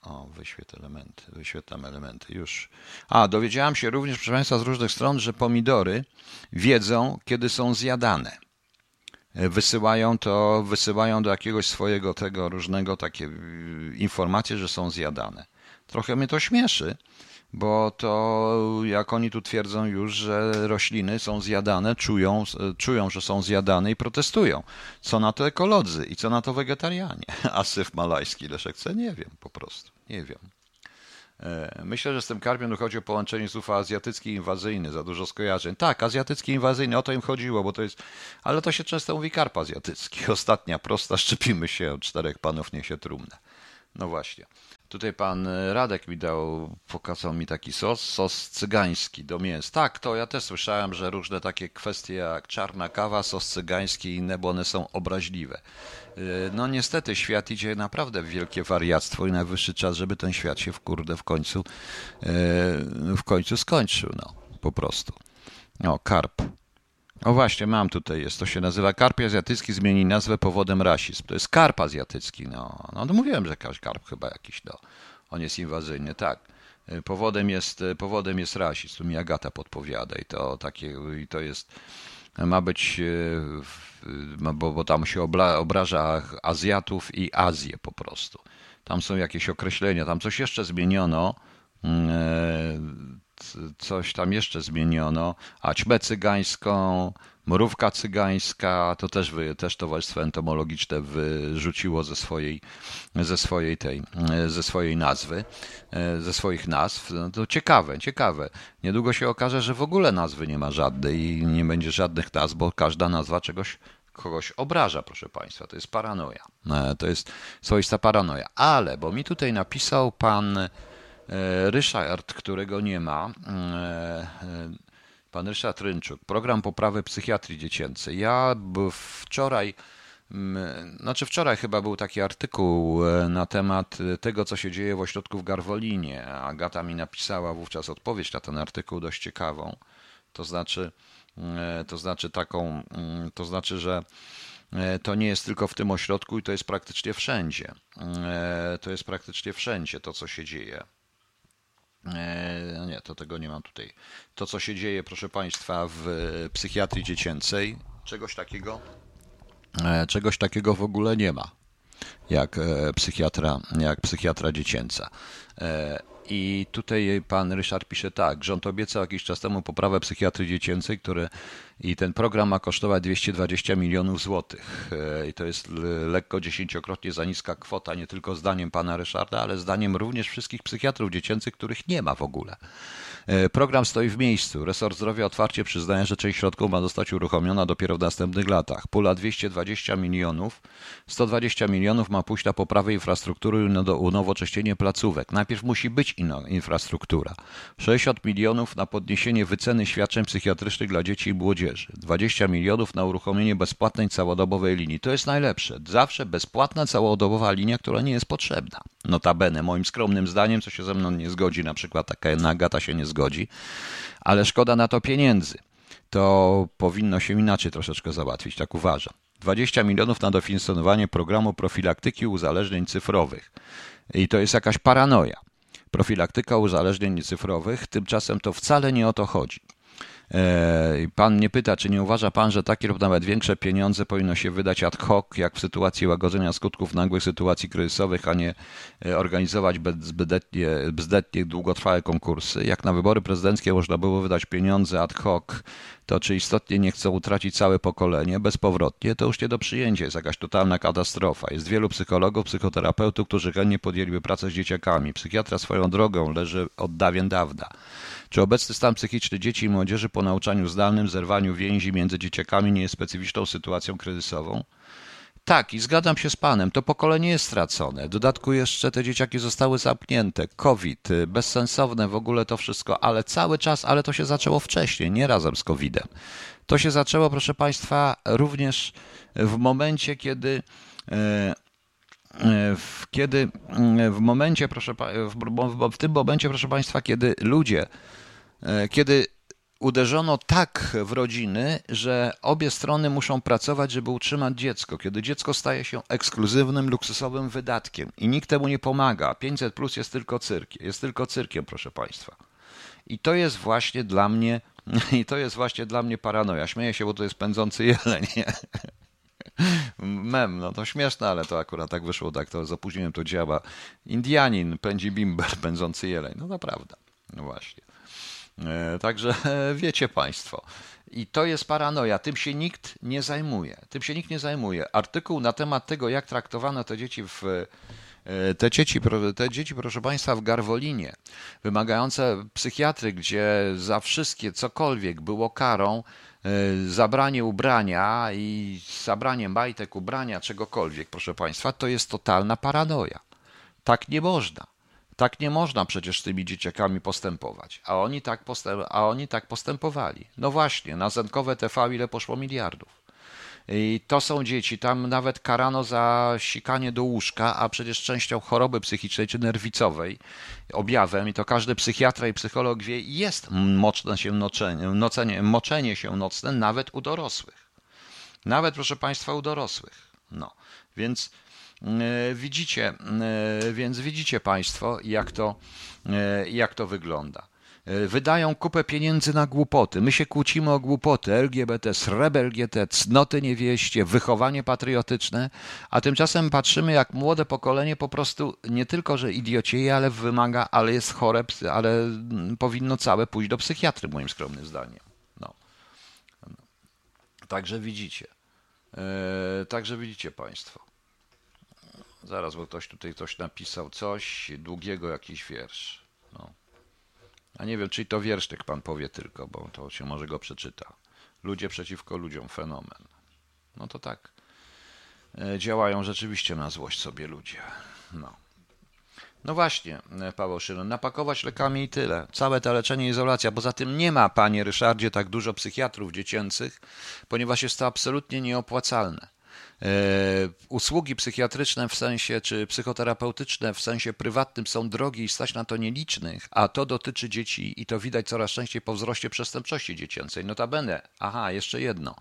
O, wyświetl elementy, wyświetlam elementy, już. A, dowiedziałam się również, proszę Państwa, z różnych stron, że pomidory wiedzą, kiedy są zjadane. Wysyłają to, wysyłają do jakiegoś swojego tego różnego takie y, informacje, że są zjadane. Trochę mnie to śmieszy, bo to jak oni tu twierdzą już, że rośliny są zjadane, czują, czują, że są zjadane i protestują. Co na to ekolodzy i co na to wegetarianie? A syf malajski, Leszek chce? Nie wiem po prostu, nie wiem. E, myślę, że z tym karpiem chodzi o połączenie słów azjatycki inwazyjny, za dużo skojarzeń. Tak, azjatycki inwazyjny, o to im chodziło, bo to jest, ale to się często mówi karp azjatycki. Ostatnia prosta, szczepimy się od czterech panów, niech się trumnę. No właśnie. Tutaj pan e, Radek mi dał, pokazał mi taki sos, sos cygański do mięs. Tak, to ja też słyszałem, że różne takie kwestie jak czarna kawa, sos cygański i inne, bo one są obraźliwe. E, no niestety świat idzie naprawdę w wielkie wariactwo i najwyższy czas, żeby ten świat się w kurde w końcu e, w końcu skończył, no po prostu. O, karp. O właśnie, mam tutaj, jest, to się nazywa karp azjatycki, zmieni nazwę powodem rasizm. To jest karp azjatycki, no. No mówiłem, że karp chyba jakiś, no. On jest inwazyjny, tak. Powodem jest, powodem jest rasizm, tu mi Agata podpowiada i to takie, i to jest, ma być, bo, bo tam się obla, obraża Azjatów i Azję po prostu. Tam są jakieś określenia, tam coś jeszcze zmieniono, mm, coś tam jeszcze zmieniono, a ćmę cygańską, mrówka cygańska, to też, też Towarzystwo Entomologiczne wyrzuciło ze swojej, ze swojej tej, ze swojej nazwy, ze swoich nazw. No to ciekawe, ciekawe. Niedługo się okaże, że w ogóle nazwy nie ma żadnej i nie będzie żadnych nazw, bo każda nazwa czegoś kogoś obraża, proszę Państwa. To jest paranoja. E, to jest swoista paranoja. Ale, bo mi tutaj napisał pan E, Ryszard, którego nie ma, e, e, pan Ryszard Rynczuk, program poprawy psychiatrii dziecięcej. Ja wczoraj, znaczy wczoraj chyba był taki artykuł na temat tego, co się dzieje w ośrodku w Garwolinie. Agata mi napisała wówczas odpowiedź na ten artykuł dość ciekawą. To znaczy, to znaczy taką, to znaczy, że to nie jest tylko w tym ośrodku i to jest praktycznie wszędzie. To jest praktycznie wszędzie to, co się dzieje. E, no nie, to tego nie mam tutaj. To, co się dzieje, proszę Państwa, w psychiatrii dziecięcej, czegoś takiego, e, czegoś takiego w ogóle nie ma, jak e, psychiatra, jak psychiatra dziecięca. I tutaj pan Ryszard pisze tak, rząd obiecał jakiś czas temu poprawę psychiatrii dziecięcej, które i ten program ma kosztować 220 milionów złotych. I to jest lekko dziesięciokrotnie za niska kwota, nie tylko zdaniem pana Ryszarda, ale zdaniem również wszystkich psychiatrów dziecięcych, których nie ma w ogóle. E, program stoi w miejscu. Resort Zdrowia otwarcie przyznaje, że część środków ma zostać uruchomiona dopiero w następnych latach. Pula 220 milionów, 120 milionów ma pójść na poprawę infrastruktury na unowocześnienie placówek. Najpierw musi być infrastruktura. 60 milionów na podniesienie wyceny świadczeń psychiatrycznych dla dzieci i młodzieży. 20 milionów na uruchomienie bezpłatnej całodobowej linii. To jest najlepsze. Zawsze bezpłatna całodobowa linia, która nie jest potrzebna. Notabene, moim skromnym zdaniem, co się ze mną nie zgodzi, na przykład taka Agata się nie zgodzi, ale szkoda na to pieniędzy. To powinno się inaczej troszeczkę załatwić, tak uważam. 20 milionów na dofinansowanie programu profilaktyki uzależnień cyfrowych. I to jest jakaś paranoja. Profilaktyka uzależnień cyfrowych, tymczasem to wcale nie o to chodzi. E, pan mnie pyta, czy nie uważa pan, że takie lub nawet większe pieniądze powinno się wydać ad hoc, jak w sytuacji łagodzenia skutków nagłych sytuacji kryzysowych, a nie e, organizować bezbzdetnie, bezbzdetnie długotrwałe konkursy. Jak na wybory prezydenckie można było wydać pieniądze ad hoc, to czy istotnie nie chcą utracić całe pokolenie bezpowrotnie, to już nie do przyjęcia, jest jakaś totalna katastrofa. Jest wielu psychologów, psychoterapeutów, którzy chętnie podjęliby pracę z dzieciakami. Psychiatra swoją drogą leży od dawien dawna. Czy obecny stan psychiczny dzieci i młodzieży po nauczaniu zdalnym, zerwaniu więzi między dzieciakami nie jest specyficzną sytuacją kryzysową? Tak, i zgadzam się z panem, to pokolenie jest stracone. W dodatku jeszcze te dzieciaki zostały zamknięte, COVID, y, bezsensowne w ogóle to wszystko, ale cały czas, ale to się zaczęło wcześniej, nie razem z COVID-em. To się zaczęło, proszę państwa, również w momencie, kiedy e, w, kiedy w momencie, proszę, w, w tym momencie, proszę Państwa, kiedy ludzie kiedy uderzono tak w rodziny, że obie strony muszą pracować, żeby utrzymać dziecko. Kiedy dziecko staje się ekskluzywnym, luksusowym wydatkiem i nikt temu nie pomaga. 500 plus jest tylko cyrkiem, jest tylko cyrkiem, proszę Państwa. I to jest właśnie dla mnie, i to jest właśnie dla mnie paranoja. Śmieję się, bo to jest pędzący jeleń. Mem, no to śmieszne, ale to akurat tak wyszło, tak to z opóźnieniem to działa. Indianin pędzi bimber, pędzący jeleń. No to prawda. No właśnie. E, także wiecie Państwo. I to jest paranoja. Tym się nikt nie zajmuje. Tym się nikt nie zajmuje. Artykuł na temat tego, jak traktowano te dzieci w. E, te dzieci, te dzieci, proszę Państwa, w Garwolinie, wymagające psychiatry, gdzie za wszystkie cokolwiek było karą, e, zabranie ubrania i zabranie majtek, ubrania, czegokolwiek, proszę Państwa, to jest totalna paranoja. Tak nie można. Tak nie można przecież z tymi dzieciakami postępować. A oni tak, postęp, a oni tak postępowali. No właśnie, na zenkowe TV ile poszło miliardów. I to są dzieci, tam nawet karano za sikanie do łóżka, a przecież częścią choroby psychicznej czy nerwicowej, objawem, i to każdy psychiatra i psycholog wie, jest mocne się noczenie, nocenie, moczenie się nocne nawet u dorosłych. Nawet, proszę Państwa, u dorosłych. No, więc widzicie, e, więc widzicie Państwo, jak to, e, jak to wygląda. Wydają kupę pieniędzy na głupoty. My się kłócimy o głupoty, LGBT, srebel LGBT, cnoty niewieście, wychowanie patriotyczne, a tymczasem patrzymy, jak młode pokolenie po prostu nie tylko, że idiocieje, ale wymaga, ale jest chore, ale powinno całe pójść do psychiatry, moim skromnym zdaniem. No. Także widzicie. E, także widzicie Państwo. Zaraz, bo ktoś tutaj coś napisał, coś długiego, jakiś wiersz. No. A nie wiem, czy to wiersztek pan powie tylko, bo to się może go przeczyta. Ludzie przeciwko ludziom, fenomen. No to tak. E, działają rzeczywiście na złość sobie ludzie. No. No właśnie, e, Paweł Szylon, napakować lekami i tyle. Całe to leczenie, izolacja. Poza tym nie ma, panie Ryszardzie, tak dużo psychiatrów dziecięcych, ponieważ jest to absolutnie nieopłacalne. E, usługi psychiatryczne w sensie, czy psychoterapeutyczne w sensie prywatnym są drogie i stać na to nielicznych, a to dotyczy dzieci i to widać coraz częściej po wzroście przestępczości dziecięcej. Notabene, aha, jeszcze jedno.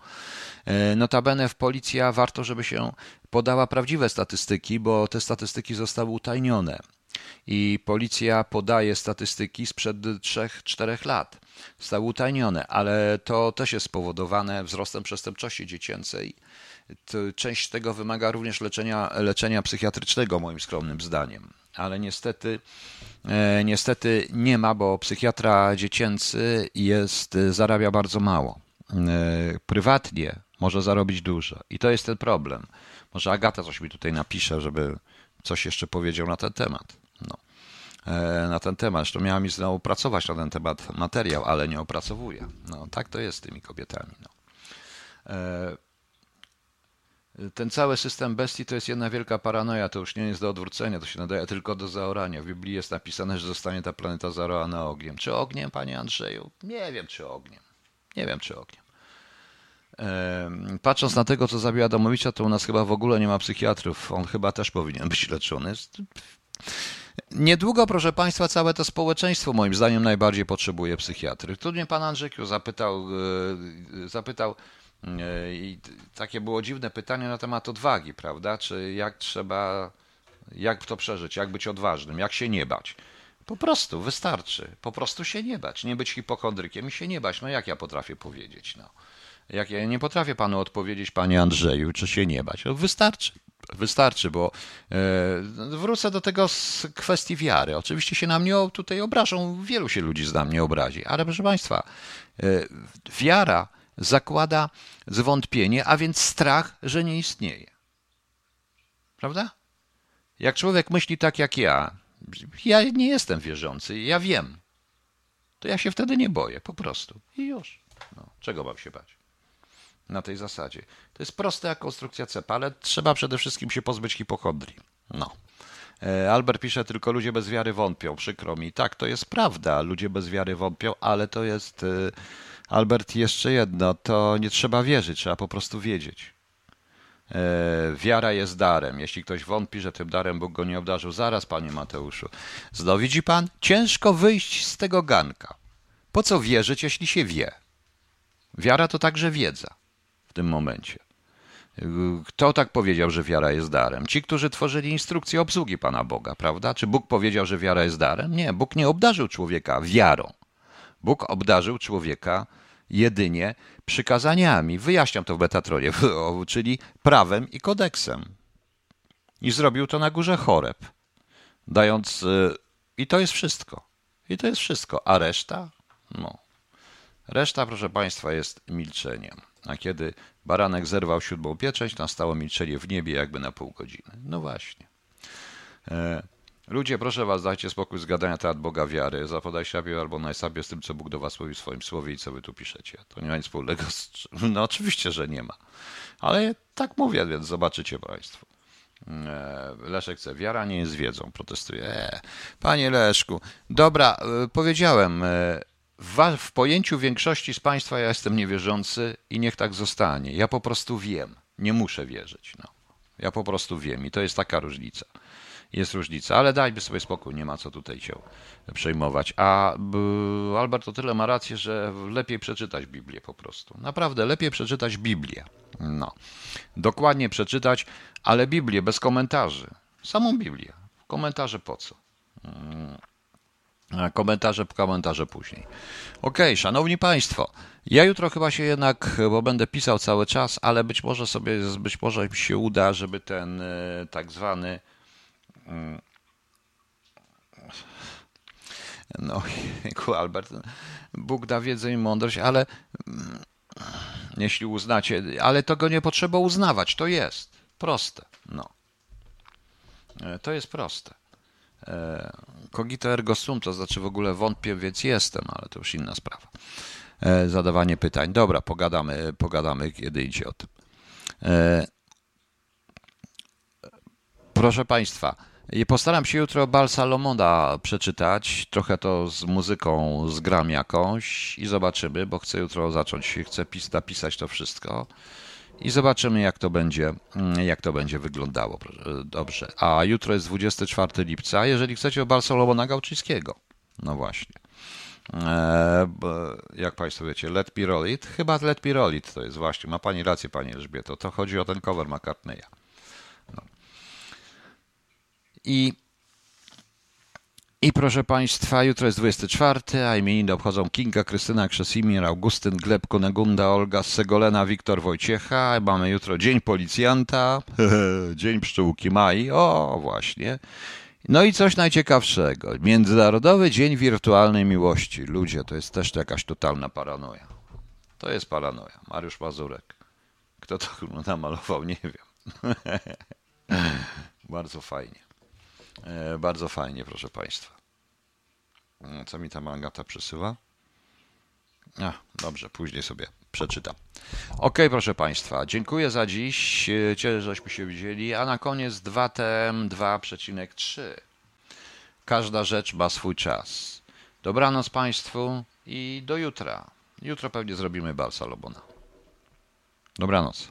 E, notabene w policja warto, żeby się podała prawdziwe statystyki, bo te statystyki zostały utajnione i policja podaje statystyki sprzed 3-4 lat. Zostały utajnione, ale to też jest spowodowane wzrostem przestępczości dziecięcej. Część tego wymaga również leczenia, leczenia psychiatrycznego, moim skromnym zdaniem. Ale niestety, e, niestety nie ma, bo psychiatra dziecięcy jest, zarabia bardzo mało. E, prywatnie może zarobić dużo. I to jest ten problem. Może Agata coś mi tutaj napisze, żeby coś jeszcze powiedział na ten temat. No. E, na ten temat. Zresztą miała mi znowu pracować na ten temat materiał, ale nie opracowuję. No, tak to jest z tymi kobietami. No. Ten cały system bestii to jest jedna wielka paranoja, to już nie jest do odwrócenia, to się nadaje tylko do zaorania. W Biblii jest napisane, że zostanie ta planeta zaorana ogniem. Czy ogniem, panie Andrzeju? Nie wiem, czy ogniem. Nie wiem, czy ogniem. Patrząc na tego, co zabiła Domowicza, to u nas chyba w ogóle nie ma psychiatrów. On chyba też powinien być leczony. Niedługo, proszę Państwa, całe to społeczeństwo moim zdaniem najbardziej potrzebuje psychiatry. Tu mnie pan Andrzejku zapytał, e, zapytał i takie było dziwne pytanie na temat odwagi, prawda? Czy jak trzeba, jak to przeżyć, jak być odważnym, jak się nie bać. Po prostu, wystarczy. Po prostu się nie bać. Nie być hipokondrykiem i się nie bać. No jak ja potrafię powiedzieć, no. Jak ja nie potrafię panu odpowiedzieć, panie Andrzeju, czy się nie bać. No wystarczy. Wystarczy, bo e, wrócę do tego z kwestii wiary. Oczywiście się na mnie tutaj obrażą, wielu się ludzi na mnie obrazi, ale proszę Państwa, e, wiara zakłada zwątpienie, a więc strach, że nie istnieje. Prawda? Jak człowiek myśli tak jak ja, ja nie jestem wierzący, ja wiem, to ja się wtedy nie boję, po prostu. I już. No, czego mam się bać? na tej zasadzie. To jest prosta jak konstrukcja cepa, ale trzeba przede wszystkim się pozbyć hipochondrii. No. E, Albert pisze, tylko ludzie bez wiary wątpią, przykro mi. Tak, to jest prawda, ludzie bez wiary wątpią, ale to jest, e, Albert, jeszcze jedno, to nie trzeba wierzyć, trzeba po prostu wiedzieć. E, wiara jest darem. Jeśli ktoś wątpi, że tym darem Bóg go nie obdarzył, zaraz, panie Mateuszu. Znowu widzi pan? Ciężko wyjść z tego ganka. Po co wierzyć, jeśli się wie? Wiara to także wiedza w tym momencie. Kto tak powiedział, że wiara jest darem? Ci, którzy tworzyli instrukcję obsługi Pana Boga, prawda? Czy Bóg powiedział, że wiara jest darem? Nie, Bóg nie obdarzył człowieka wiarą. Bóg obdarzył człowieka jedynie przykazaniami. Wyjaśniam to w Betatronie, czyli prawem i kodeksem. I zrobił to na górze choreb, dając. Y, I to jest wszystko. I to jest wszystko. A reszta? No. Reszta, proszę Państwa, jest milczeniem. A kiedy baranek zerwał siódmą pieczęć, nastało milczenie w niebie jakby na pół godziny. No właśnie. E, ludzie, proszę was, dajcie spokój z gadania temat Boga wiary. Zapodaj sobie albo najsabie z tym, co Bóg do was mówi w swoim słowie i co wy tu piszecie. To nie ma nic wspólnego z... No oczywiście, że nie ma. Ale tak mówię, więc zobaczycie państwo. E, Leszek chce, wiara nie jest wiedzą, protestuje. E, panie Leszku, dobra, powiedziałem, w, wa- w pojęciu większości z Państwa ja jestem niewierzący i niech tak zostanie. Ja po prostu wiem. Nie muszę wierzyć. No. Ja po prostu wiem i to jest taka różnica. Jest różnica, ale dajmy sobie spokój, nie ma co tutaj się przejmować. A Albert o tyle ma rację, że lepiej przeczytać Biblię po prostu. Naprawdę, lepiej przeczytać Biblię. No. Dokładnie przeczytać, ale Biblię bez komentarzy. Samą Biblię. Komentarze po co? A komentarze, komentarze później. Okej, szanowni państwo, ja jutro chyba się jednak, bo będę pisał cały czas, ale być może sobie, być może mi się uda, żeby ten e, tak zwany mm, no, jejku, Albert, Bóg da wiedzę i mądrość, ale mm, jeśli uznacie, ale tego nie potrzeba uznawać, to jest proste, no. E, To jest proste. E, Cogito ergo sum, to znaczy w ogóle wątpię, więc jestem, ale to już inna sprawa. E, Zadawanie pytań. Dobra, pogadamy, pogadamy kiedy idzie o tym. Proszę Państwa, i postaram się jutro Bal Salomona przeczytać. Trochę to z muzyką zgram jakąś i zobaczymy, bo chcę jutro zacząć, chcę pis, napisać to wszystko i zobaczymy, jak to będzie, mm, jak to będzie wyglądało. Dobrze. A jutro jest 24 lipca, jeżeli chcecie o Bal Gałczyńskiego. No właśnie. Eee, jak Państwo wiecie, Let Me Roll It? Chyba Let Me Roll It to jest właśnie. Ma Pani rację, Pani Elżbieto. To chodzi o ten cover McCartneya. I, I proszę Państwa, jutro jest 24, a imieniny obchodzą Kinga, Krystyna, Krzesimir, Augustyn, Gleb, Kunegunda, Olga, Segolena, Wiktor, Wojciecha. Mamy jutro Dzień Policjanta, Dzień Pszczółki Mai, o właśnie. No i coś najciekawszego. Międzynarodowy Dzień Wirtualnej Miłości. Ludzie, to jest też jakaś totalna paranoja. To jest paranoja. Mariusz Mazurek. Kto to namalował, nie wiem. Bardzo fajnie. E, Bardzo fajnie, proszę Państwa. E, Co mi tam Agata przysyła? A, dobrze, później sobie przeczytam. Okej, proszę Państwa, dziękuję za dziś. E, Cieszę, żeśmy się widzieli. A na koniec 2TM 2,3. Każda rzecz ma swój czas. Dobranoc Państwu i do jutra. Jutro pewnie zrobimy bal Salomona. Dobranoc.